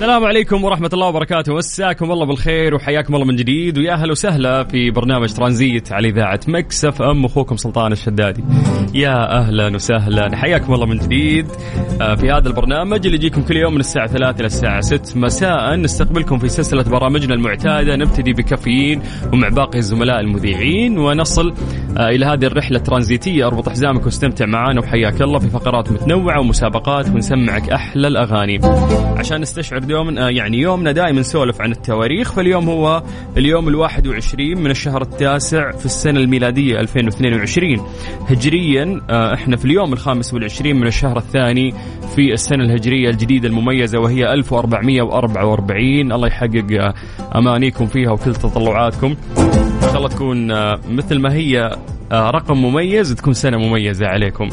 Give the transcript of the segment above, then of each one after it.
السلام عليكم ورحمة الله وبركاته. مساكم الله بالخير وحياكم الله من جديد. ويا أهلا وسهلا في برنامج ترانزيت على إذاعة مكسف أم. أخوكم سلطان الشدادي. يا أهلا وسهلا. حياكم الله من جديد. آه، في هذا البرنامج اللي يجيكم كل يوم من الساعة 3 إلى الساعة 6 مساء نستقبلكم في سلسلة برامجنا المعتادة. نبتدي بكافيين ومع باقي الزملاء المذيعين. ونصل آه، إلى هذه الرحلة الترانزيتية. أربط حزامك واستمتع معنا وحياك الله في فقرات متنوعة ومسابقات. ونسمعك أحلى الأغاني. عشان نستشعر دوما آه، يعني يومنا دائما نسولف عن التواريخ فاليوم هو اليوم الواحد وعشرين من الشهر التاسع في السنة الميلادية 2022 هجريا آه، إحنا في اليوم الخامس والعشرين من الشهر الثاني في السنة الهجرية الجديدة المميزة وهي 1444 الله يحقق آه، أمانيكم فيها وكل تطلعاتكم. إن شاء الله تكون مثل ما هي رقم مميز تكون سنة مميزة عليكم.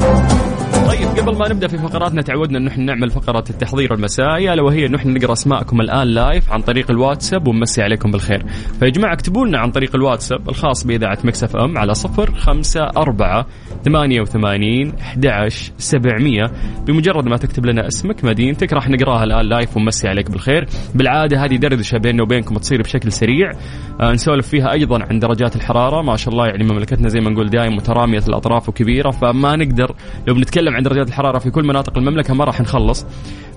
طيب قبل ما نبدأ في فقراتنا تعودنا انه إحنا نعمل فقرة التحضير المسائي الا وهي انه إحنا نقرأ أسماءكم الآن live عن طريق الواتساب ونمسي عليكم بالخير. فيا جماعة اكتبوا لنا عن طريق الواتساب الخاص بإذاعة Mix FM على صفر خمسة أربعة ثمانية وثمانين أحد سبعمية. بمجرد ما تكتب لنا اسمك مدينتك راح نقراها الآن live ونمسي عليك بالخير. بالعادة هذه دردشة بيننا وبينكم تصير بشكل سريع. آه نسولف فيها أيضا عن درجات الحرارة. ما شاء الله يعني مملكتنا زي ما نقول دايم مترامية الأطراف وكبيرة فما نقدر لو بنتكلم عن درجات الحرارة في كل مناطق المملكة ما راح نخلص.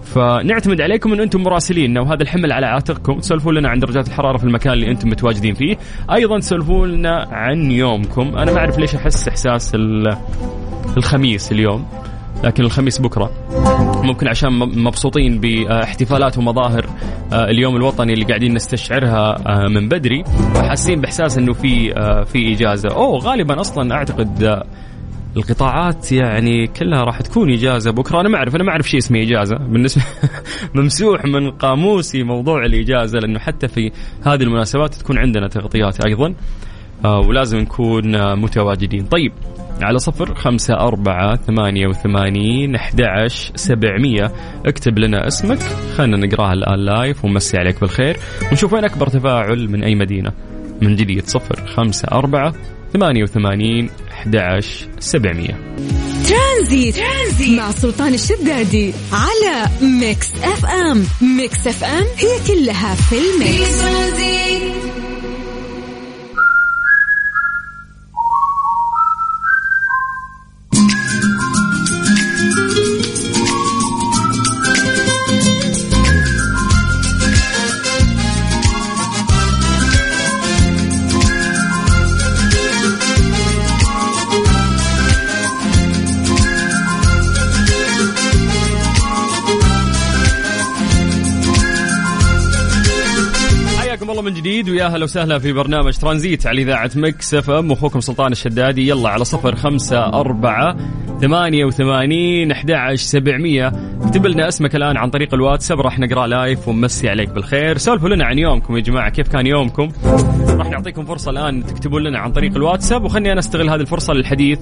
فنعتمد عليكم إن أنتم مراسليننا وهذا الحمل على عاتقكم تسولفون لنا عن درجات الحرارة في المكان اللي أنتم متواجدين فيه. أيضا تسولفون لنا عن يومكم. أنا ما أعرف ليش أحس إحساس ال- الخميس اليوم لكن الخميس بكرة. ممكن عشان مبسوطين باحتفالات ومظاهر آه، اليوم الوطني اللي قاعدين نستشعرها آه، من بدري. وحاسين بإحساس إنه في آه، في إجازة. أوه غالبا أصلا أعتقد القطاعات يعني كلها راح تكون إجازة بكرة. أنا ما أعرف أنا ما أعرف شيء اسمه إجازة. بالنسبة ممسوح من قاموسي موضوع الإجازة لأنه حتى في هذه المناسبات تكون عندنا تغطيات أيضا آه، ولازم نكون آه، متواجدين. طيب على صفر خمسة أربعة ثمانية وثمانين أحد سبعمية. اكتب لنا اسمك خلنا نقرأها الآن لايف ونمسي عليك بالخير ونشوف وين أكبر تفاعل من أي مدينة. من جديد صفر خمسة أربعة ثمانية وثمانين أحد سبعمية. ترانزيت. ترانزيت. مع سلطان الشدادي على Mix FM. Mix FM هي كلها في ال mix. جديد ويا أهلا وسهلا في برنامج ترانزيت على إذاعة Mix FM. أخوكم سلطان الشدادي. يلا على صفر خمسة أربعة ثمانية وثمانين أحد سبعمية. اكتب لنا اسمك الآن عن طريق الواتساب راح نقرأ live ونمسي عليك بالخير. سولفوا لنا عن يومكم يا جماعة كيف كان يومكم؟ نعطيكم فرصة الآن تكتبون لنا عن طريق الواتساب وخلني أنا أستغل هذه الفرصة للحديث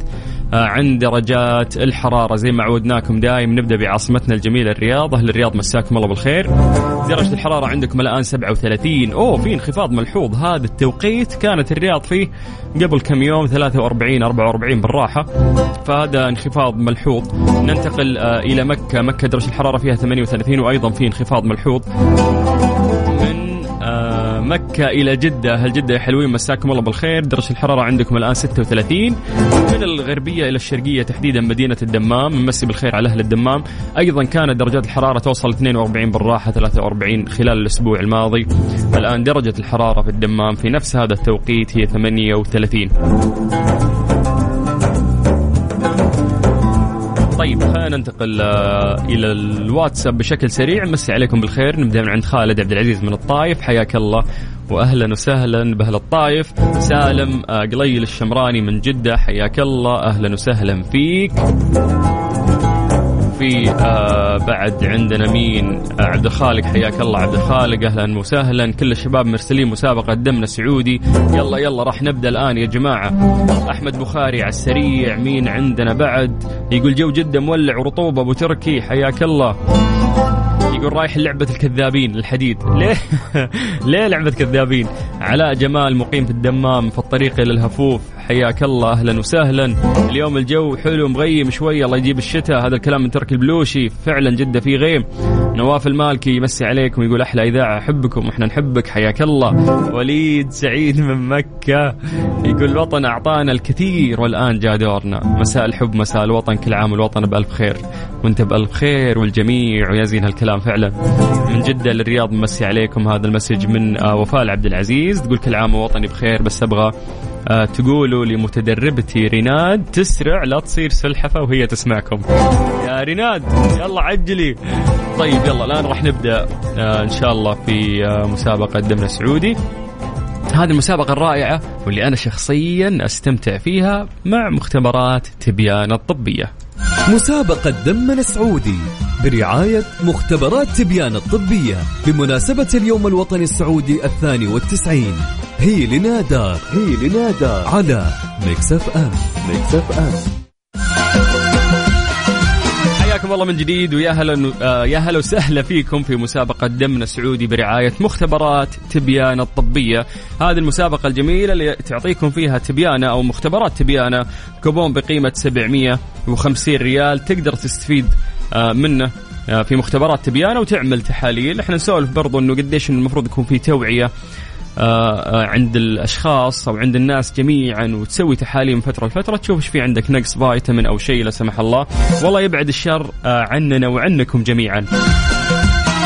آه، عن درجات الحرارة. زي ما عودناكم دايم. نبدأ بعاصمتنا الجميلة الرياض. أهل الرياض مساكم الله بالخير. درجة الحرارة عندكم الآن 37 أوه في انخفاض ملحوظ. هذا التوقيت كانت الرياض فيه قبل كم يوم 43 44 بالراحة. فهذا انخفاض ملحوظ. ننتقل آه، إلى مكة. مكة درجة الحرارة فيها 38 وأيضا في انخفاض ملحوظ. مكة إلى جدة. هل جدة يا حلوين مساكم الله بالخير. درجة الحرارة عندكم الآن 36 من الغربية إلى الشرقية تحديدا مدينة الدمام. نمسي بالخير على أهل الدمام. أيضا كانت درجات الحرارة توصل 42 بالراحة 43 خلال الأسبوع الماضي. الآن درجة الحرارة في الدمام في نفس هذا التوقيت هي 38 خلينا ننتقل آه، إلى الواتساب بشكل سريع. مسي عليكم بالخير. نبدأ من عند خالد عبد العزيز من الطايف. حياك الله واهلا وسهلا بأهل الطايف. سالم آه، قليل الشمراني من جدة. حياك الله. أهلا وسهلا فيك. وفي آه بعد عندنا مين؟ آه عبد الخالق حياك الله. عبد الخالق أهلا وسهلا. كل الشباب مرسلين مسابقة دمنا سعودي. يلا يلا راح نبدأ الآن يا جماعة. أحمد بخاري على السريع مين عندنا بعد؟ يقول جو جده مولع ورطوبه أبو تركي حياك الله. يقول رايح لعبة الكذابين الحديد. ليه؟ ليه لعبة كذابين؟ علاء جمال مقيم في الدمام في الطريق إلى الهفوف. حياك الله أهلا وسهلا. اليوم الجو حلو مغيم شوية الله يجيب الشتاء. هذا الكلام من ترك البلوشي. فعلا جدة في غيم. نواف المالكي يمسي عليكم يقول أحلى إذاعة أحبكم وإحنا نحبك. حياك الله. وليد سعيد من مكة يقول الوطن أعطانا الكثير والآن جاء دورنا. مساء الحب مساء الوطن كل عام الوطن بألف خير. وأنت بألف خير والجميع ويا زين هالكلام. فعلا. من جدة للرياض ممسي عليكم هذا المسج من آه، وفاء عبد العزيز. تقول كل عام ووطني بخير بس أبغى آه، تقولوا لمتدربتي ريناد تسرع لا تصير سلحفة وهي تسمعكم. يا ريناد يلا عجلي. طيب يلا الآن راح نبدأ آه، إن شاء الله في مسابقة دمنا سعودي هذه المسابقة الرائعة واللي أنا شخصيا أستمتع فيها مع مختبرات تبيان الطبية. مسابقة دمنا السعودي. برعاية مختبرات تبيان الطبية بمناسبة اليوم الوطني السعودي الثاني والتسعين. هي لنا دار هي لنا دار على Mix FM Mix FM حياكم الله من جديد ويا هلا آه، يا هلا وسهلا فيكم في مسابقة دمنا السعودي برعاية مختبرات تبيانة الطبية، هذه المسابقة الجميلة اللي تعطيكم فيها تبيانة أو مختبرات تبيانة كوبون بقيمة 750 ريال. تقدر تستفيد منه. آه، في مختبرات تبيانة وتعمل تحاليل، إحنا نسولف برضو إنه قديش المفروض يكون في توعية آه، آه، عند الأشخاص أو عند الناس جميعا وتسوي تحاليل من فترة لفترة تشوف إيش في عندك نقص فيتامين أو شيء لا سمح الله. والله يبعد الشر آه، عننا وعنكم جميعا.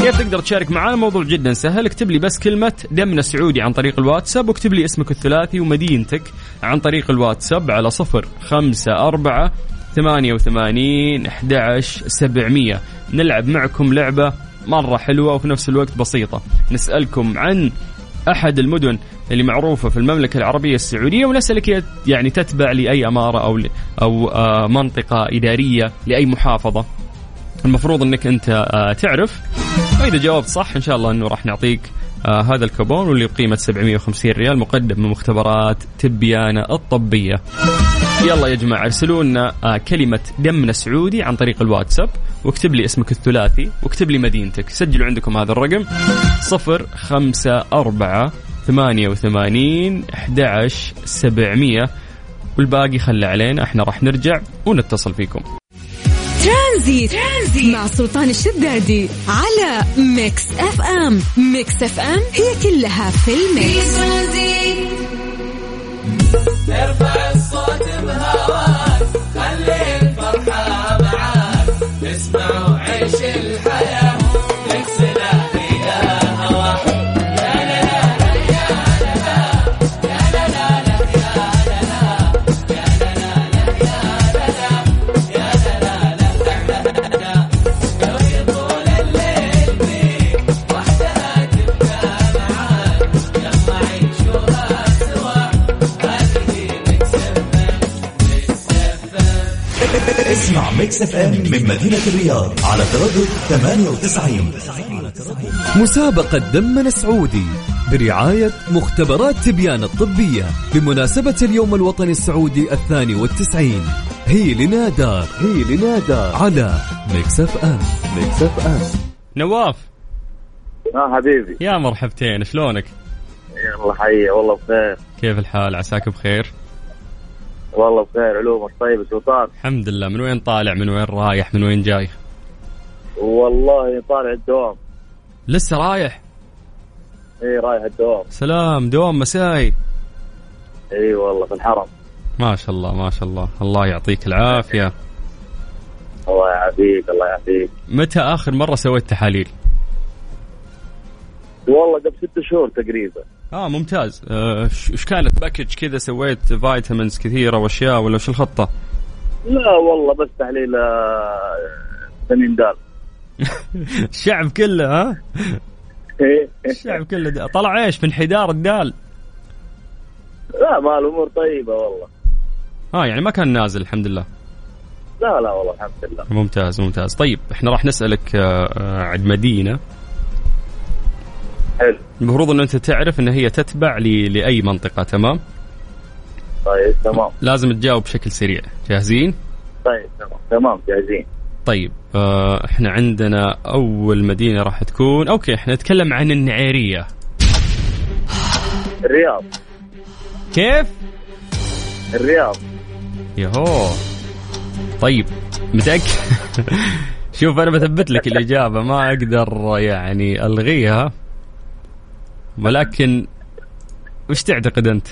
كيف تقدر تشارك معنا الموضوع جدا سهل. اكتب لي بس كلمة دمنا سعودي عن طريق الواتساب واكتب لي اسمك الثلاثي ومدينتك عن طريق الواتساب على صفر خمسة أربعة ثمانية وثمانين أحد سبعمية. نلعب معكم لعبة مرة حلوة وفي نفس الوقت بسيطة. نسألكم عن أحد المدن اللي معروفة في المملكة العربية السعودية ونسألك يعني تتبع لأي أمارة أو أو آه، منطقة إدارية لأي محافظة. المفروض إنك أنت آه، تعرف. وإذا جاوبت صح إن شاء الله إنه راح نعطيك آه هذا الكوبون واللي بقيمة 750 ريال مقدم من مختبرات تبيانه الطبية. يلا يا جماعة ارسلوا لنا آه كلمة دمنا سعودي عن طريق الواتساب واكتب لي اسمك الثلاثي واكتب لي مدينتك. سجلوا عندكم هذا الرقم صفر خمسة أربعة ثمانية وثمانين أحد سبعمية. والباقي خلى علينا إحنا راح نرجع ونتصل فيكم. ترانزيت, ترانزيت مع سلطان الشدادي على Mix FM. Mix FM هي كلها في ال mix. بهواك خلي الفرحة معاك اسمع وعيش الحياة مكسنا فيها هواك اسمع Mix FM من مدينة الرياض على تردد 98 مسابقة دمنا السعودي برعاية مختبرات تبيانة الطبية بمناسبة اليوم الوطني السعودي الثاني والتسعين. هي لنا دار هي لنا دار على Mix FM. Mix FM. نواف. آه حبيبي. يا مرحبتين شلونك؟ يلا حي والله بخير. كيف الحال؟ عساك بخير؟ والله بخير علومك طيب سلطان. الحمد لله. من وين طالع؟ من وين رايح؟ من وين جاي؟ والله طالع الدوام. لسه رايح؟ إي رايح الدوام. سلام. دوام مسائي. إي والله في الحرم. ما شاء الله ما شاء الله. الله يعطيك العافية. الله يعافيك الله يعافيك. متى آخر مرة سويت تحاليل؟ والله قبل ست شهور تقريبا. آه ممتاز آه، إيش كانت package كذا سويت vitamins كثيرة وأشياء ولا وش الخطة؟ لا والله بس تحليل آه، فيتامين دال الشعب كله ها؟ إيه. الشعب كله دال. طلع إيش في انحدار الدال؟ لا ما الأمور طيبة والله آه يعني ما كان نازل الحمد لله لا لا والله الحمد لله ممتاز ممتاز طيب إحنا راح نسألك آه، عن مدينة حلو. المفروض إن أنت تعرف إن هي تتبع لأي منطقة تمام؟ طيب تمام. لازم تجاوب بشكل سريع. جاهزين؟ طيب تمام. تمام جاهزين. طيب آه إحنا عندنا أول مدينة راح تكون أوكي إحنا نتكلم عن النعيرية. الرياض. كيف؟ الرياض. يهو طيب متأكد؟ شوف أنا بثبت لك الإجابة ما أقدر يعني ألغيها. ولكن وش تعتقد أنت؟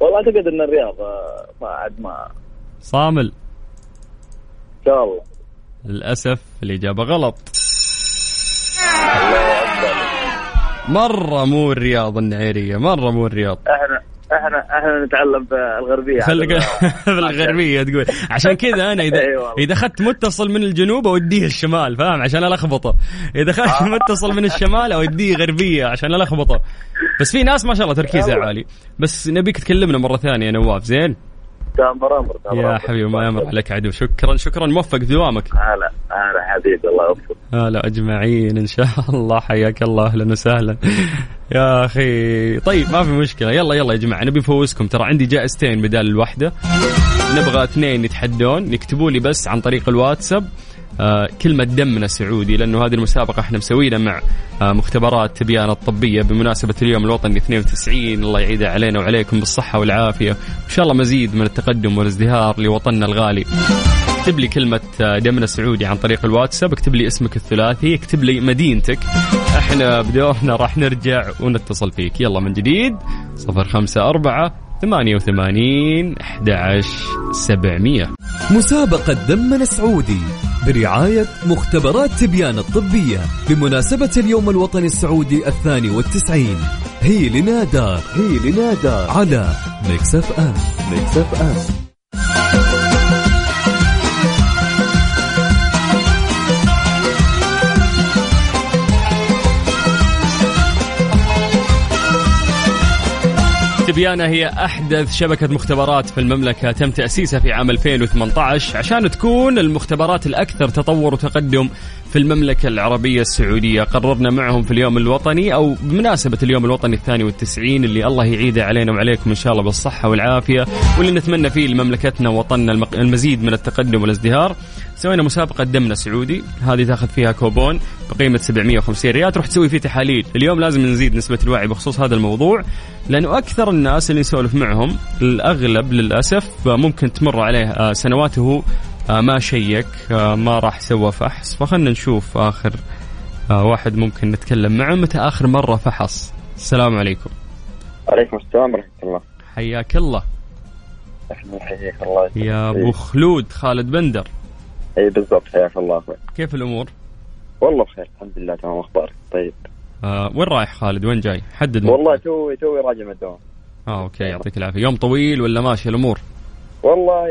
والله أعتقد إن الرياض آه، ما عاد ما صامل. إن شاء الله. للأسف الإجابة غلط. مرة مو الرياض النعيرية مرة مو الرياض. إحنا إحنا إحنا نتعلم في الغربيه خليك في الغربية تقول. عشان كذا أنا إذا أي والله. إذا أخذت متصل من الجنوب أوديه الشمال فاهم؟ عشان ألخبطه. إذا آه. أخذت متصل من الشمال أوديه غربية عشان ألخبطه. بس في ناس ما شاء الله تركيزها. عالي بس نبيك تكلمنا مرة ثانية يا نواف زين؟ تامر أمر يا. حبيبي ما يمر عليك عدو. شكرا شكرا. موفق في دوامك. هلا هلا حبيبي الله يوفقك. هلا أجمعين إن شاء الله. حياك الله أهلا وسهلا. يا أخي طيب ما في مشكلة. يلا يلا يا جماعة نبي نفوزكم. ترى عندي جائزتين بدال الواحده نبغى اثنين يتحدون. يكتبوا لي بس عن طريق الواتساب. كلمة دمنا سعودي لأنه هذه المسابقة إحنا مسوينها مع آه مختبرات تبيان الطبية بمناسبة اليوم الوطني 92 الله يعيدها علينا وعليكم بالصحة والعافية. إن شاء الله مزيد من التقدم والازدهار لوطننا الغالي. اكتب لي كلمة آه، دمنا سعودي عن طريق الواتساب اكتب لي اسمك الثلاثي اكتب لي مدينتك. إحنا بدورنا راح نرجع ونتصل فيك. يلا من جديد صفر خمسة أربعة ثمانية وثمانين أحد عشر سبعمية. مسابقة دمنا سعودي برعاية مختبرات تبيانة الطبية بمناسبة اليوم الوطني السعودي الثاني والتسعين. هي لنا دار هي لنا دار على Mix FM. Mix تبيانة هي أحدث شبكة مختبرات في المملكة. تم تأسيسها في عام 2018 عشان تكون المختبرات الأكثر تطور وتقدم في المملكة العربية السعودية. قررنا معهم في اليوم الوطني أو بمناسبة اليوم الوطني الثاني والتسعين اللي الله يعيده علينا وعليكم إن شاء الله بالصحة والعافية. واللي نتمنى فيه لمملكتنا ووطننا المق- المزيد من التقدم والازدهار. سوينا مسابقة دمنا سعودي. هذه تاخذ فيها كوبون بقيمة 750 ريال. تروح تسوي فيه تحاليل. اليوم لازم نزيد نسبة الوعي بخصوص هذا الموضوع لأنه أكثر الناس اللي نسولف معهم الأغلب للأسف ممكن تمر عليه آه، سنواته ما شيك آه، ما راح سوى فحص. فخلنا نشوف آخر آه، واحد ممكن نتكلم معه. متى آخر مرة فحص؟ السلام عليكم. عليكم السلام ورحمة الله. حياك الله. نحييك الله. يا أبو خلود خالد بندر. اي بالضبط. حياك الله. أخوي كيف الأمور؟ والله بخير. الحمد لله تمام. أخبارك؟ طيب. آه وين رايح خالد؟ وين جاي؟ حدد والله. توي توي راجع من الدوام. آه okay. يعطيك العافية. يوم طويل ولا ماشي الأمور؟ والله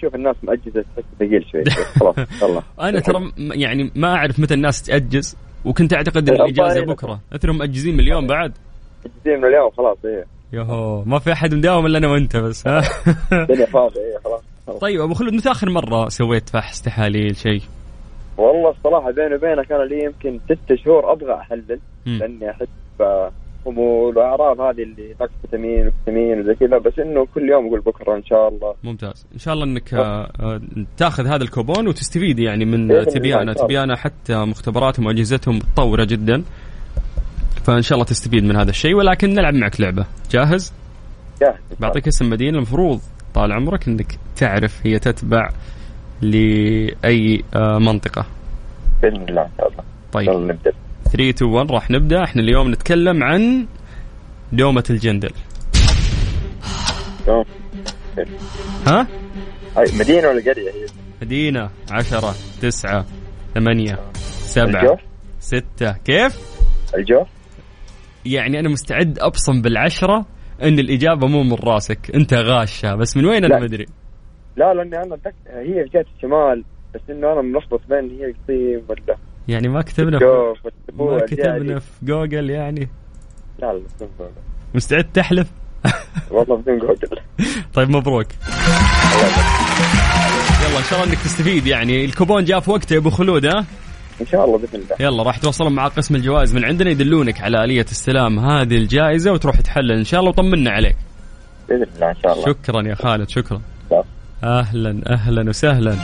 شوف الناس مأجزة ثقيل شوي. خلاص يلا. أنا ترى يعني ما أعرف متى الناس تأجز وكنت أعتقد إن الله الإجازة يعينك. بكرة. اثرهم مأجزين من اليوم بعد. جديد من اليوم خلاص إيه. يهو ما في أحد مداوم إلا أنا وأنت بس ها؟ الدنيا فاضية إيه خلاص. طيب أبو خلود متى آخر مرة سويت فحص تحاليل شيء؟ والله الصراحة بيني وبينك أنا لي يمكن ست شهور أبغى أحلل. لأني احس بخمول واعراض هذه اللي نقص فيتامين وفيتامين وزي كذا بس إنه كل يوم أقول بكرة إن شاء الله. ممتاز. إن شاء الله إنك آه، آه، تاخذ هذا الكوبون وتستفيد يعني من تبيانه. تبيانه حتى مختبراتهم واجهزتهم متطورة جدا. فإن شاء الله تستفيد من هذا الشيء. ولكن نلعب معك لعبة. جاهز؟ جاهز. بعطيك اسم مدينة المفروض طال عمرك إنك تعرف هي تتبع لأي آه، منطقة. بإذن الله إن شاء الله. طيب. يلا نبدأ. 3 2 1 راح نبدأ. إحنا اليوم نتكلم عن دومة الجندل. ها؟ هاي مدينة ولا قرية هي؟ مدينة. 10 9 8 7 الجوف 6 كيف؟ الجوف يعني أنا مستعد أبصم بالعشرة إن الإجابة مو من راسك. أنت غاشها بس من وين أنا. ما ادري لا لأني أنا هي في جهه الشمال بس إنه أنا ملخبط بين هي قصيم ولا يعني ما كتبنا في ما. كتبنا في جوجل يعني. لا مستعد تحلف؟ والله بدون جوجل. طيب مبروك. يلا إن شاء الله إنك تستفيد يعني. الكوبون جاء في وقته يا أبو خلود ها؟ إن شاء الله بإذن الله. يلا راح توصلون مع قسم الجوائز من عندنا يدلونك على آلية استلام هذه الجائزة وتروح تحلل. إن شاء الله وطمنا عليك. بإذن الله إن شاء الله. شكرا يا خالد شكراً. أهلا أهلا وسهلا.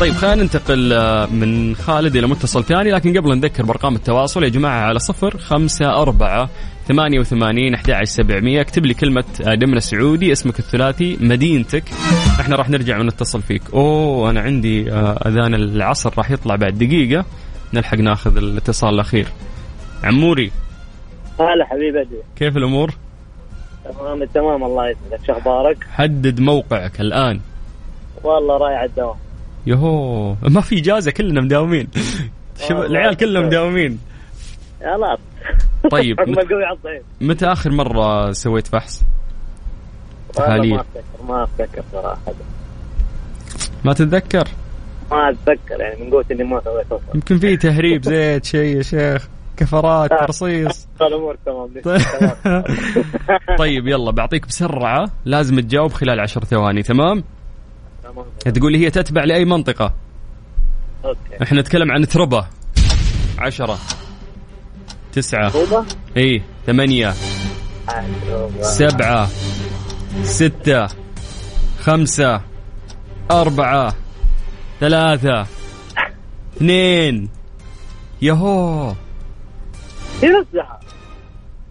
طيب خلينا ننتقل آه، من خالد إلى متصل ثاني لكن قبل نذكر بأرقام التواصل يا جماعة على صفر خمسة أربعة ثمانية وثمانين أحد عشر سبعمية. اكتب لي كلمة آه، دمنا سعودي اسمك الثلاثي مدينتك. إحنا راح نرجع ونتصل فيك. أوه أنا عندي آه، أذان العصر راح يطلع بعد دقيقة. نلحق ناخذ الاتصال الأخير. عموري. هلا حبيبي. كيف الأمور؟ تمام تمام الله يسعدك. شو أخبارك؟ حدد موقعك الآن. والله رايح الدوام. يهو ما في إجازة كلنا مداومين شوف والله. العيال كلهم مداومين خلاص طيب مت- متى آخر مرة سويت فحص؟ تحاليل ما اتذكر ما اتذكر صراحة ما تتذكر؟ ما أتذكر يعني من قوه إني ما سويت يمكن في تهريب زيت شيء يا شيخ كفرات. ترصيص الأمور تمام. طيب يلا بعطيك بسرعة لازم تجاوب خلال عشر ثواني تمام؟ تمام تقول لي هي تتبع لأي منطقة؟ okay. إحنا نتكلم عن تربة. عشرة. تسعة. إيه ثمانية. سبعة. ستة. خمسة. أربعة. ثلاثة. اثنين. يهو. هي نفسها.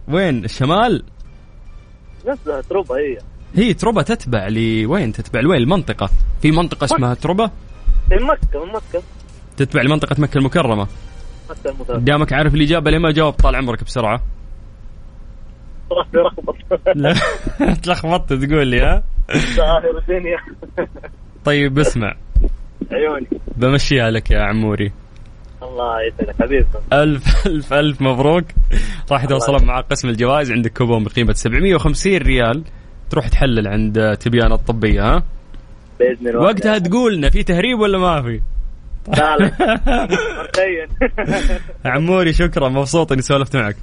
وين؟ الشمال؟ نفسها تروبا هي هي تربة تتبع لوين تتبع لوين؟ المنطقة. في منطقة اسمها تربة من من مكة. تتبع لمنطقة مكة المكرمة. مكة المثال قدامك عارف الإجابة ليه ما جاوب؟ طال عمرك بسرعة. لا تلخبطت تقول لي ها؟ طيب اسمع. عيوني. بمشيها لك يا عموري. الله يسعدك حبيبي. ألف ألف ألف مبروك. راح يتواصلون مع قسم الجوائز عندك كوبون بقيمة 750 ريال. تروح تحلل عند تبيان الطبية ها؟ بإذن الله. وقتها تقول لنا في تهريب ولا ما في؟ عموري شكرا. مبسوط إني سولفت معك.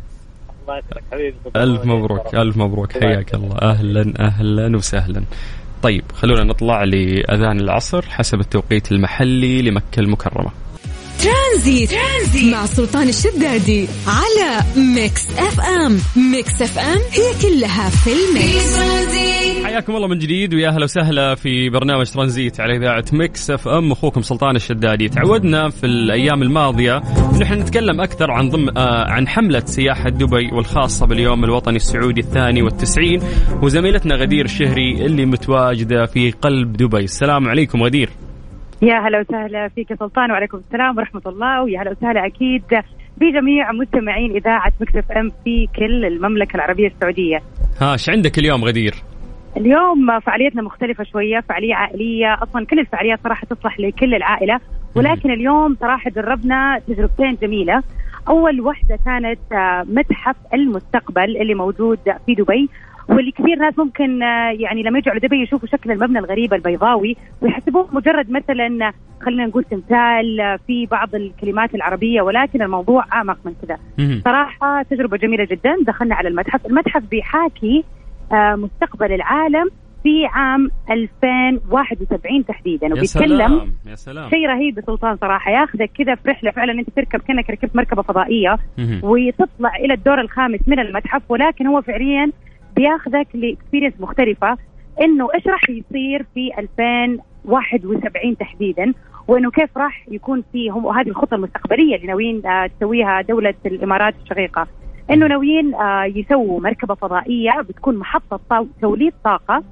الله يسعدك حبيبي. ألف مبروك ألف مبروك. حياك الله. أهلا أهلا وسهلا. طيب خلونا نطلع لأذان العصر حسب التوقيت المحلي لمكة المكرمة. ترانزيت. ترانزيت. مع سلطان الشدادي على Mix FM. Mix FM هي كلها في ال mix. ترانزيت. حياكم الله من جديد ويا أهلا وسهلا في برنامج ترانزيت على إذاعة Mix FM. أخوكم سلطان الشدادي. تعودنا في الأيام الماضية ان إحنا نتكلم أكثر عن ضم آه عن حملة سياحة دبي والخاصة باليوم الوطني السعودي الثاني والتسعين وزميلتنا غدير الشهري اللي متواجدة في قلب دبي. السلام عليكم غدير. يا هلا وسهلا فيك يا سلطان وعليكم السلام ورحمة الله ويا هلا وسهلا أكيد بجميع مستمعين إذاعة مكتب أم في كل المملكة العربية السعودية. ها إيش عندك اليوم غدير؟ اليوم فعاليتنا مختلفة شوية فعالية عائلية أصلا كل الفعاليات صراحة تصلح لكل العائلة ولكن اليوم صراحة جربنا تجربتين جميلة. أول واحدة كانت آه، متحف المستقبل اللي موجود في دبي. واللي كثير ناس ممكن آه، يعني لما يجوا على دبي يشوفوا شكل المبنى الغريب البيضاوي ويحسبوه مجرد مثلا خلينا نقول تمثال آه، في بعض الكلمات العربية ولكن الموضوع أعمق من كذا. مهم. صراحة تجربة جميلة جدا. دخلنا على المتحف. المتحف بيحاكي آه، مستقبل العالم في عام 2071 تحديدا. وبيتكلم يا سلام. شيء رهيب يا سلطان صراحة. ياخذك كذا في رحلة فعلا. أنت تركب كأنك ركبت مركبة فضائية. وتطلع إلى الدور الخامس من المتحف ولكن هو فعليا بياخذك لاكسبيرينس مختلفة إنه إيش راح يصير في 2071 تحديدا؟ وإنه كيف راح يكون في هم هذه الخطة المستقبلية اللي ناويين آه، تسويها دولة الإمارات الشقيقة. إنه ناويين آه، يسووا مركبة فضائية بتكون محطة توليد طاقة.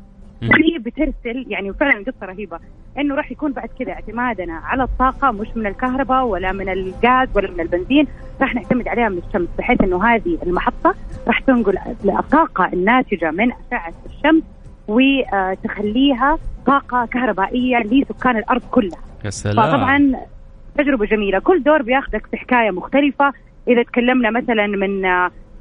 وهي بترسل يعني فعلا قصة رهيبة. إنه راح يكون بعد كذا اعتمادنا على الطاقة مش من الكهرباء ولا من الغاز ولا من البنزين. راح نعتمد عليها من الشمس بحيث إنه هذه المحطة راح تنقل الطاقة الناتجة من اشعه الشمس وتخليها طاقة كهربائية لسكان الأرض كلها. يا سلام. فطبعا تجربة جميلة. كل دور بياخذك في حكاية مختلفة. إذا تكلمنا مثلا من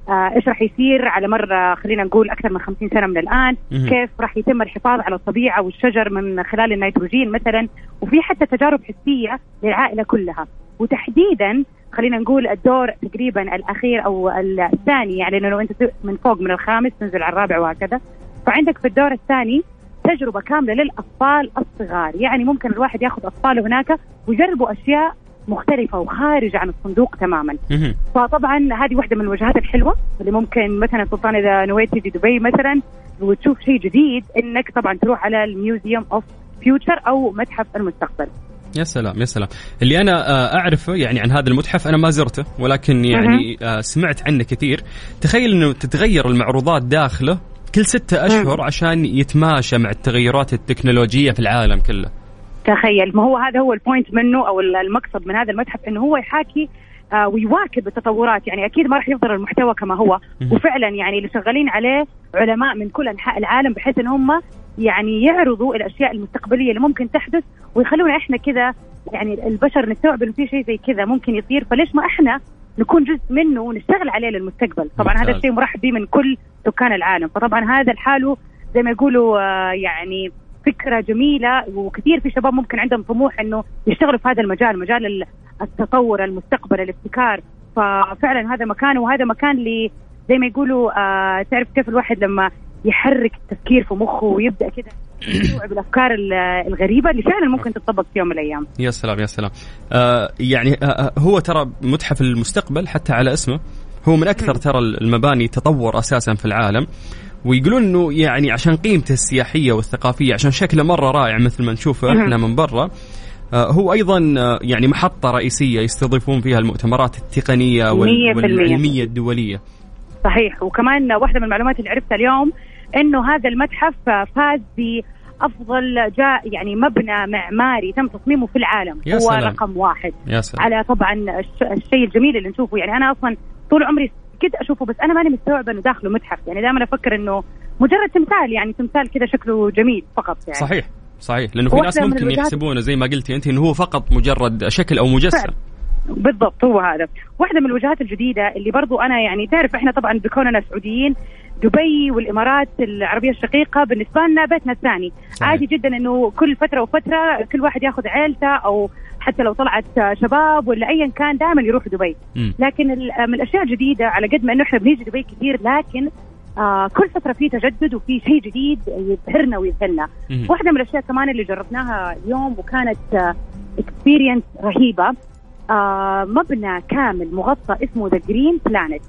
إيش راح يصير؟ على مر آه، خلينا نقول أكثر من 50 سنة من الآن. كيف راح يتم الحفاظ على الطبيعة والشجر من خلال النيتروجين مثلا؟ وفي حتى تجارب حسية للعائلة كلها. وتحديدا خلينا نقول الدور تقريبا الأخير أو الثاني يعني لأنه أنت من فوق من الخامس تنزل على الرابع وهكذا. فعندك في الدور الثاني تجربة كاملة للأطفال الصغار. يعني ممكن الواحد ياخذ أطفاله هناك ويجربوا أشياء مختلفة وخارجة عن الصندوق تماما. فطبعا هذه واحدة من الوجهات الحلوة اللي ممكن مثلا سلطان إذا نويت تجي دبي مثلا وتشوف شيء جديد إنك طبعا تروح على ال Museum of Future أو متحف المستقبل. يا سلام يا سلام. اللي أنا آه، أعرفه يعني عن هذا المتحف أنا ما زرته ولكن يعني آه، سمعت عنه كثير. تخيل إنه تتغير المعروضات داخله كل ستة أشهر عشان يتماشى مع التغيرات التكنولوجية في العالم كله. تخيل. ما هو هذا هو البوينت منه أو المقصد من هذا المتحف إنه هو يحاكي آه ويواكب التطورات. يعني أكيد ما راح يفضل المحتوى كما هو. وفعلا يعني اللي شغالين عليه علماء من كل أنحاء العالم بحيث إن هم يعني يعرضوا الأشياء المستقبلية اللي ممكن تحدث ويخلونا إحنا كذا يعني البشر نستوعب إنه في شيء زي كذا ممكن يصير. فليش ما إحنا نكون جزء منه ونشتغل عليه للمستقبل؟ طبعا. هذا الشيء مرحب به من كل سكان العالم. فطبعا هذا لحاله زي ما يقولوا آه، يعني فكرة جميلة وكثير في شباب ممكن عندهم طموح إنه يشتغلوا في هذا المجال مجال ال- التطور المستقبل الابتكار. ففعلا هذا مكان وهذا مكان اللي زي ما يقولوا آه تعرف كيف الواحد لما يحرك التفكير في مخه ويبدأ كده يستوعب الافكار ال- الغريبة اللي فعلا ممكن تطبق في يوم من الأيام. يا سلام يا سلام. آه يعني آه آه، هو ترى متحف المستقبل حتى على اسمه. هو من أكثر ترى المباني تطور أساسا في العالم. ويقولون إنه يعني عشان قيمته السياحية والثقافية عشان شكله مرة رائع مثل ما نشوفه. إحنا من برا. آه، هو أيضا آه، يعني محطة رئيسية يستضيفون فيها المؤتمرات التقنية. والعلمية الدولية. صحيح. وكمان واحدة من المعلومات اللي عرفتها اليوم إنه هذا المتحف فاز بأفضل جاء يعني مبنى معماري تم تصميمه في العالم. يا هو سلام. رقم واحد. يا سلام. على طبعا الش- الشيء الجميل اللي نشوفه. يعني أنا أصلا طول عمري كنت أشوفه بس أنا ماني مستوعبة إنه داخله متحف. يعني دائما أفكر إنه مجرد تمثال يعني تمثال كذا شكله جميل فقط يعني. صحيح صحيح. لأنه في ناس ممكن يحسبونه زي ما قلتي أنت إنه هو فقط مجرد شكل أو مجسم. فعلا. بالضبط هو هذا. واحدة من الوجهات الجديدة اللي برضو أنا يعني تعرف إحنا طبعا بكوننا سعوديين دبي والإمارات العربية الشقيقة بالنسبة لنا بيتنا الثاني. صحيح. عادي جدا إنه كل فترة وفترة كل واحد ياخذ عيلته أو حتى لو طلعت شباب ولا أيا كان دائما يروح دبي. لكن ال- من الأشياء الجديدة على قد ما إنه إحنا بنيجي دبي كثير لكن آه كل فترة في تجدد وفي شيء جديد يبهرنا ويذهلنا مم. واحدة من الأشياء كمان اللي جربناها اليوم وكانت experience رهيبة آه مبنى كامل مغطى اسمه The Green Planet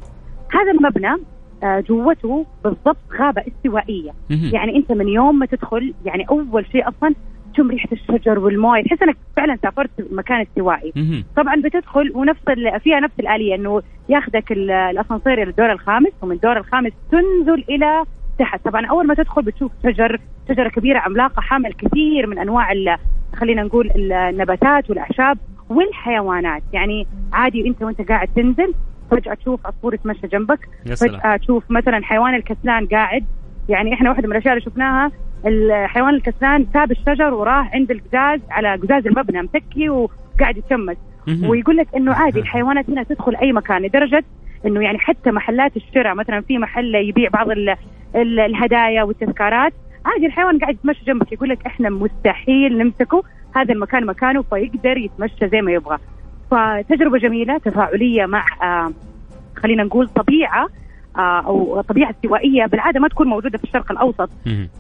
هذا المبنى آه جوته بالضبط غابة استوائية مهم. يعني أنت من يوم ما تدخل يعني أول شيء أصلا تشم ريحة الشجر والموية تحس أنك فعلا سافرت مكان استوائي. طبعا بتدخل ونفس فيها نفس الآلية أنه ياخذك ال- الأسانسير إلى الدور الخامس ومن الدور الخامس تنزل إلى تحت. طبعا أول ما تدخل بتشوف شجر شجرة كبيرة عملاقة حامل كثير من أنواع ال- خلينا نقول النباتات والأعشاب والحيوانات. يعني عادي أنت وأنت قاعد تنزل فجأة تشوف عصفور يتمشى جنبك فجأة تشوف مثلا حيوان الكسلان قاعد. يعني إحنا واحدة من الأشياء اللي شفناها الحيوان الكسلان ساب الشجر وراح عند القزاز على قزاز المبنى متكي وقاعد يتشمس. ويقول لك إنه عادي الحيوانات هنا تدخل أي مكان لدرجة إنه يعني حتى محلات الشراء مثلا في محل يبيع بعض ال ال الهدايا والتذكارات عادي الحيوان قاعد يتمشى جنبك يقول لك إحنا مستحيل نمسكه هذا المكان مكانه فيقدر يتمشى زي ما يبغى. فتجربة جميلة تفاعلية مع آه خلينا نقول طبيعة أو طبيعة استوائية بالعادة ما تكون موجودة في الشرق الأوسط.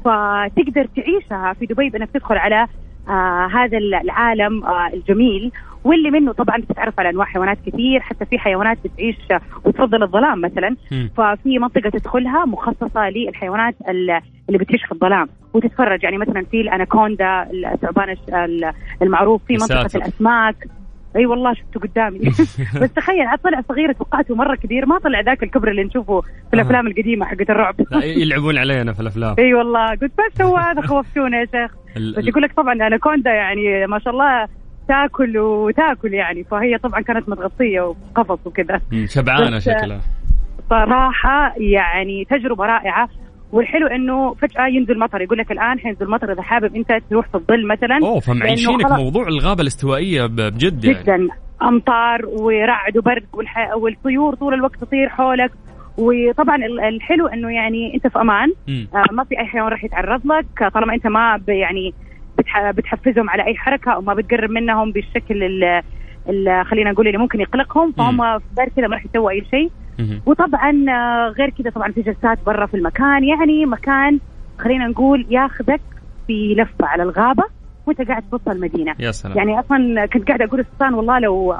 فتقدر تعيشها في دبي بأنك تدخل على آه هذا العالم آه الجميل واللي منه طبعا بتتعرف على أنواع حيوانات كثير حتى في حيوانات بتعيش آه، وتفضل الظلام مثلا. ففي منطقة تدخلها مخصصة للحيوانات ال- اللي بتعيش في الظلام وتتفرج يعني مثلا في الأناكوندا الثعبان المعروف في منطقة. الأسماك أي والله شفته قدامي. بس تخيل عاد طلع صغير توقعته مرة كبير ما طلع ذاك الكبر اللي نشوفه في الأفلام القديمة حقت الرعب. يلعبون علينا في الأفلام. أي والله قلت بس سوى هذا خوفتونا يا شيخ. بس يقول لك طبعا أناكوندا يعني ما شاء الله تاكل وتاكل يعني فهي طبعا كانت متغطية وقفص وكذا. شبعانة شكلها. صراحة يعني تجربة رائعة. والحلو إنه فجأة ينزل مطر. يقول لك الآن حينزل مطر إذا حابب أنت تروح في الظل مثلا. أوه فمعيشينك موضوع الغابة الاستوائية بجد يعني. جدا. أمطار ورعد وبرد والح... والطيور طول الوقت تطير حولك. وطبعا ال- الحلو إنه يعني أنت في أمان. آه، ما في أي حيوان راح يتعرض لك. طالما أنت ما يعني بتح... بتحفزهم على أي حركة أو ما بتقرب منهم بالشكل ال... ال... خلينا نقول اللي ممكن يقلقهم فهم غير كذا ما راح يسووا أي شيء. وطبعا آه، غير كذا طبعا في جلسات برا في المكان. يعني مكان خلينا نقول ياخذك في لفة على الغابة وأنت قاعد في وسط المدينة. يا سلام. يعني أصلا كنت قاعدة أقول لسلطان والله لو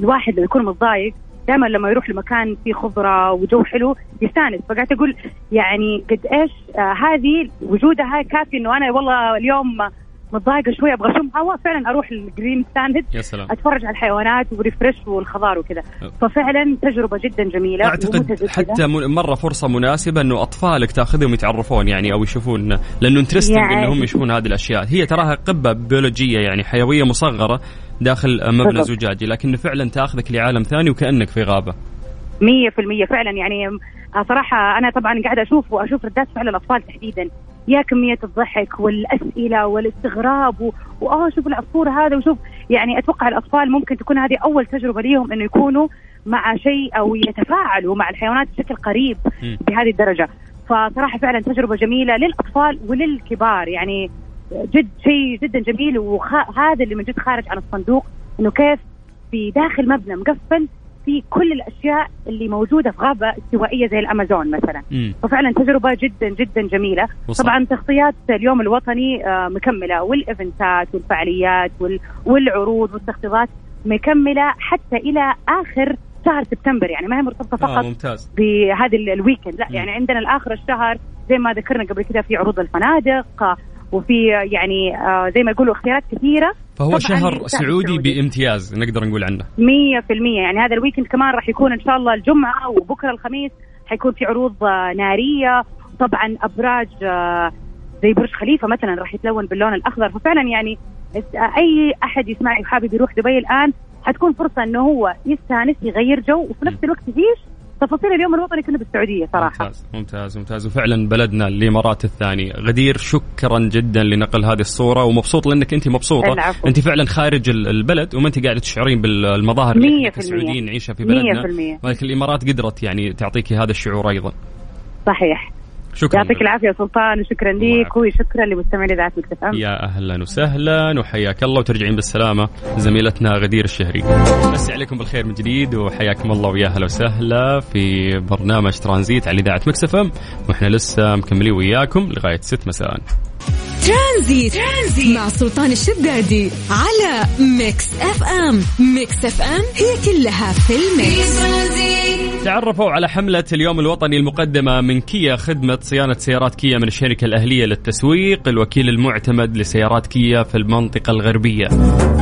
الواحد لما يكون متضايق دائما لما يروح لمكان فيه خضرة وجو حلو يستانس. فقعدت أقول يعني قد إيش آه هذه وجودها كافي إنه أنا والله اليوم متضايقة شوي أبغى أشم هواء. فعلا أروح ال Green Planet يا سلام. أتفرج على الحيوانات و refresh والخضار وكذا. ففعلا تجربة جدا جميلة أعتقد. حتى مرة فرصة مناسبة إنه أطفالك تأخذهم يتعرفون يعني أو يشوفون لأنه انترستنج يعني- إنهم يشوفون هذه الأشياء. هي تراها قبة بيولوجية يعني حيوية مصغرة داخل مبنى. زجاجي لكنه فعلا تأخذك لعالم ثاني وكأنك في غابة. مية في المية. فعلا يعني آه، صراحة أنا طبعا قاعدة أشوف وأشوف ردات فعل الأطفال تحديدا. يا كمية الضحك والأسئلة والاستغراب و... وآه شوف العصفور هذا وشوف يعني أتوقع الأطفال ممكن تكون هذه أول تجربة ليهم إنه يكونوا مع شيء أو يتفاعلوا مع الحيوانات بشكل قريب. بهذه الدرجة فصراحة فعلا تجربة جميلة للأطفال وللكبار يعني جد شيء جدا جميل وهذا اللي من جد خارج عن الصندوق إنه كيف في داخل مبنى مقفل في كل الأشياء اللي موجودة في غابة استوائية زي الأمازون مثلا مم. ففعلا تجربة جدا جدا جميلة وصح. طبعا تغطيات اليوم الوطني آه، مكملة والإيفنتات والفعاليات وال- والعروض والتخفيضات مكملة حتى إلى آخر شهر سبتمبر يعني ما هي مرتبطة آه فقط ممتاز بهذا ال- ال weekend لا مم. يعني عندنا لاخر الشهر زي ما ذكرنا قبل كده في عروض الفنادق آه، وفي يعني آه، زي ما يقولوا اختيارات كثيرة. فهو شهر سعودي. بامتياز نقدر نقول عنه. مية في المية. يعني هذا ال weekend كمان راح يكون إن شاء الله الجمعة وبكرة الخميس حيكون في عروض آه، نارية. طبعا أبراج آه، زي برج خليفة مثلا راح يتلون باللون الأخضر. ففعلا يعني أي أحد يسمعني وحابب يروح دبي الآن حتكون فرصة إنه هو يستأنس يغير جو وفي نفس الوقت يعيش تفاصيل اليوم الوطني كله بالسعودية صراحة. ممتاز ممتاز ممتاز. وفعلا بلدنا الإمارات الثاني غدير شكرا جدا لنقل هذه الصورة ومبسوط لأنك أنت مبسوطة. العفو. أنت فعلا خارج ال- البلد وما أنت قاعدة تشعرين بالمظاهر اللي إحنا. كسعوديين نعيشها في بلدنا. ولكن الإمارات قدرت يعني تعطيكي هذا الشعور أيضا. صحيح. شكرا يعطيك العافية يا سلطان وشكرا ليك. وشكرا لمستمعين إذاعة Mix FM يا أهلا وسهلا وحياك الله وترجعين بالسلامة زميلتنا غدير الشهري. مسي عليكم بالخير من جديد وحياكم الله ويا أهلا وسهلا في برنامج ترانزيت على إذاعة Mix FM وإحنا لسه مكملين وياكم لغاية 6 مساء. ترانزيت. ترانزيت. مع سلطان الشدادي على Mix FM. Mix FM هي كلها في ال mix. تعرفوا على حملة اليوم الوطني المقدمة من كيا خدمة صيانة سيارات كيا من الشركة الأهلية للتسويق الوكيل المعتمد لسيارات كيا في المنطقة الغربية.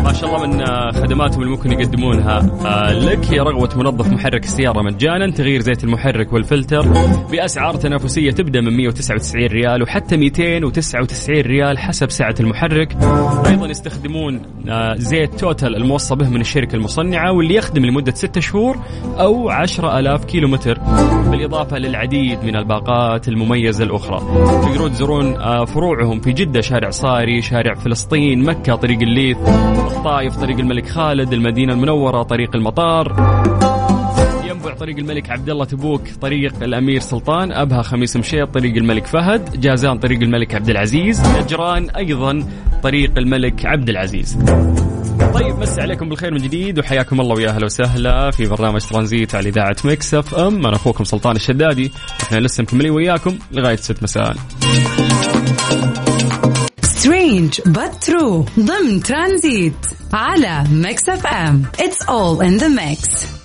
ما شاء الله من آه، خدماتهم اللي ممكن يقدمونها. آه، لك هي رغوة منظف محرك السيارة مجانا تغيير زيت المحرك والفلتر. بأسعار تنافسية تبدأ من 199 ريال وحتى 299 ريال. حسب سعة المحرك. أيضا يستخدمون آه، زيت توتال الموصى به من الشركة المصنعة واللي يخدم لمدة 6 شهور أو 10000 كيلو متر بالإضافة للعديد من الباقات المميزة الأخرى. تقدرون تزورون آه، فروعهم في جدة شارع صاري شارع فلسطين مكة طريق الليث الطائف طريق الملك خالد المدينة المنورة طريق المطار. طريق الملك عبد الله تبوك طريق الأمير سلطان أبها خميس مشيط طريق الملك فهد جازان طريق الملك عبد العزيز نجران أيضا طريق الملك عبد العزيز. طيب مسي عليكم بالخير من جديد وحياكم الله ويا أهلا وسهلا في برنامج ترانزيت على إذاعة Mix FM. أنا أخوكم سلطان الشدادي إحنا لسه مكملين وياكم لغاية 6 مساء. Strange true ضمن ترانزيت على Mix FM. It's all in the mix.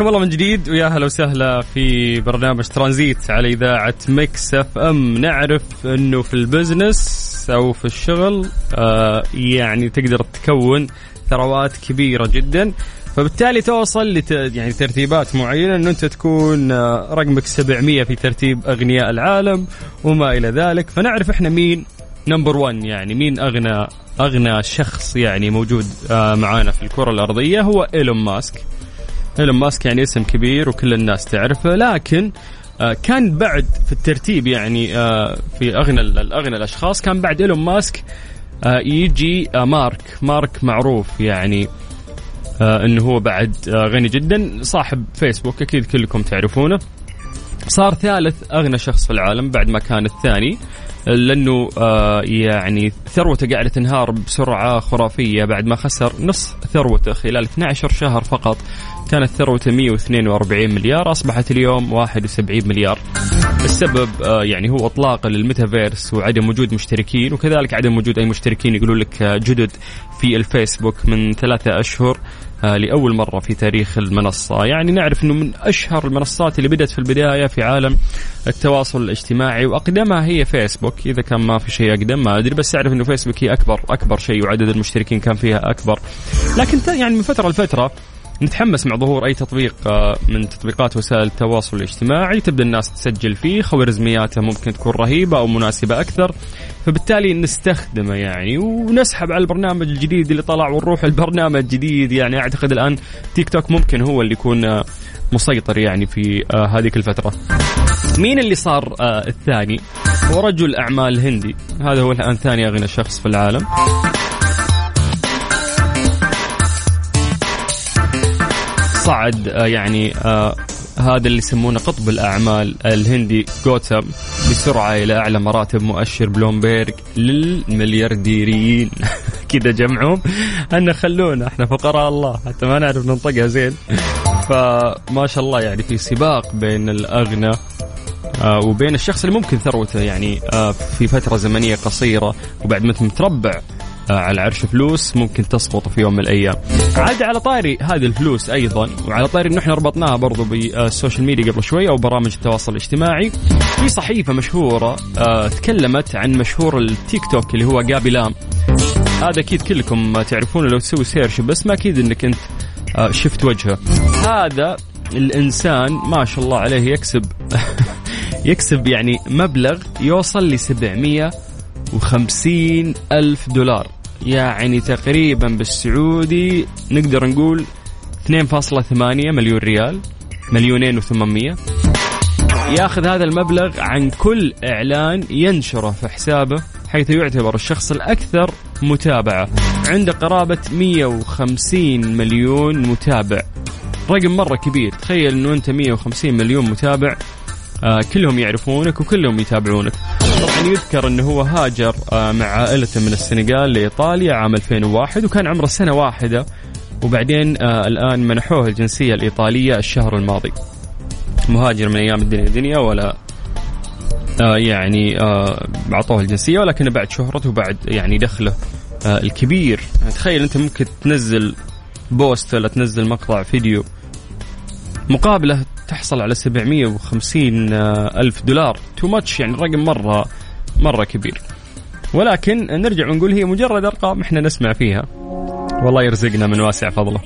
حياكم الله من جديد ويا هلا وسهلا في برنامج ترانزيت على إذاعة Mix FM. نعرف إنه في ال business أو في الشغل آه يعني تقدر تكون ثروات كبيرة جدا. فبالتالي توصل لت... يعني ترتيبات معينة إنه أنت تكون آه، رقمك 700 في ترتيب أغنياء العالم وما إلى ذلك. فنعرف إحنا مين number 1 يعني مين اغنى أغنى شخص يعني موجود آه، معانا في الكرة الأرضية. هو إيلون ماسك. إيلون ماسك يعني اسم كبير وكل الناس تعرفه لكن آه، كان بعد في الترتيب يعني آه، في أغنى الأغنى الأشخاص كان بعد إيلون ماسك آه، يجي مارك. مارك معروف يعني إنه هو بعد غني جدا صاحب فيسبوك أكيد كلكم تعرفونه. صار ثالث أغنى شخص في العالم بعد ما كان الثاني لأنه يعني ثروته قاعدة تنهار بسرعة خرافية بعد ما خسر نص ثروته خلال 12 شهر فقط. كانت ثروته 142 مليار أصبحت اليوم 71 مليار. السبب آه، يعني هو اطلاقه للميتافيرس وعدم وجود مشتركين وكذلك عدم وجود أي مشتركين يقولون لك آه، جدد في الفيسبوك من ثلاثة أشهر آه، لأول مرة في تاريخ المنصة، يعني نعرف إنه من أشهر المنصات اللي بدأت في البداية في عالم التواصل الاجتماعي وأقدمها هي فيسبوك، إذا كان ما في شيء أقدم ما أدري بس أعرف إنه فيسبوك هي أكبر أكبر شيء وعدد المشتركين كان فيها أكبر. لكن يعني من فترة لفترة نتحمس مع ظهور أي تطبيق آه، من تطبيقات وسائل التواصل الاجتماعي تبدأ الناس تسجل فيه خوارزمياته ممكن تكون رهيبة أو مناسبة أكثر. فبالتالي نستخدمه يعني ونسحب على البرنامج الجديد اللي طلع ونروح البرنامج جديد يعني أعتقد الآن تيك توك ممكن هو اللي يكون آه، مسيطر يعني في آه، هذيك الفترة. مين اللي صار الثاني؟ هو رجل أعمال هندي. هذا هو الآن ثاني أغنى شخص في العالم. صعد آه، يعني آه، هذا اللي يسمونه قطب الأعمال الهندي جوتم بسرعة إلى أعلى مراتب مؤشر بلومبيرج للمليارديريين. كذا جمعهم. ان خلونا إحنا فقراء الله حتى ما نعرف ننطقها زين. فما شاء الله يعني في سباق بين الأغنى آه، وبين الشخص اللي ممكن ثروته يعني في فترة زمنية قصيرة وبعد ما متربع آه، على عرش فلوس ممكن تسقط في يوم من الأيام. عاد على طاري هذه الفلوس أيضا وعلى طاري انه إحنا ربطناها برضو بال social media قبل شوي أو برامج التواصل الاجتماعي في صحيفة مشهورة آه، تكلمت عن مشهور التيك توك اللي هو خابي لام. هذا أكيد كلكم تعرفونه لو تسوي search بس ما أكيد إنك أنت آه، شفت وجهه. هذا الإنسان ما شاء الله عليه يكسب يكسب يعني مبلغ يوصل ل 750 ألف دولار يعني تقريبا بالسعودي نقدر نقول 2.8 مليون ريال مليونين و800 ياخذ هذا المبلغ عن كل إعلان ينشره في حسابه حيث يعتبر الشخص الأكثر متابعة. عنده قرابة 150 مليون متابع. رقم مرة كبير تخيل أنه أنت 150 مليون متابع آه كلهم يعرفونك وكلهم يتابعونك. طبعا يذكر إنه هو هاجر آه مع عائلته من السنغال لإيطاليا عام 2001 وكان عمره سنة واحدة وبعدين آه الآن منحوه الجنسية الإيطالية الشهر الماضي. مهاجر من أيام الدنيا دنيا ولا آه يعني أعطوه الجنسية ولكن بعد شهرته وبعد يعني دخله الكبير. تخيل أنت ممكن تنزل بوست ولا تنزل مقطع فيديو مقابله تحصل على 750 ألف دولار. تو ماتش يعني رقم مرة مرة كبير. ولكن نرجع ونقول هي مجرد أرقام إحنا نسمع فيها. والله يرزقنا من واسع فضله.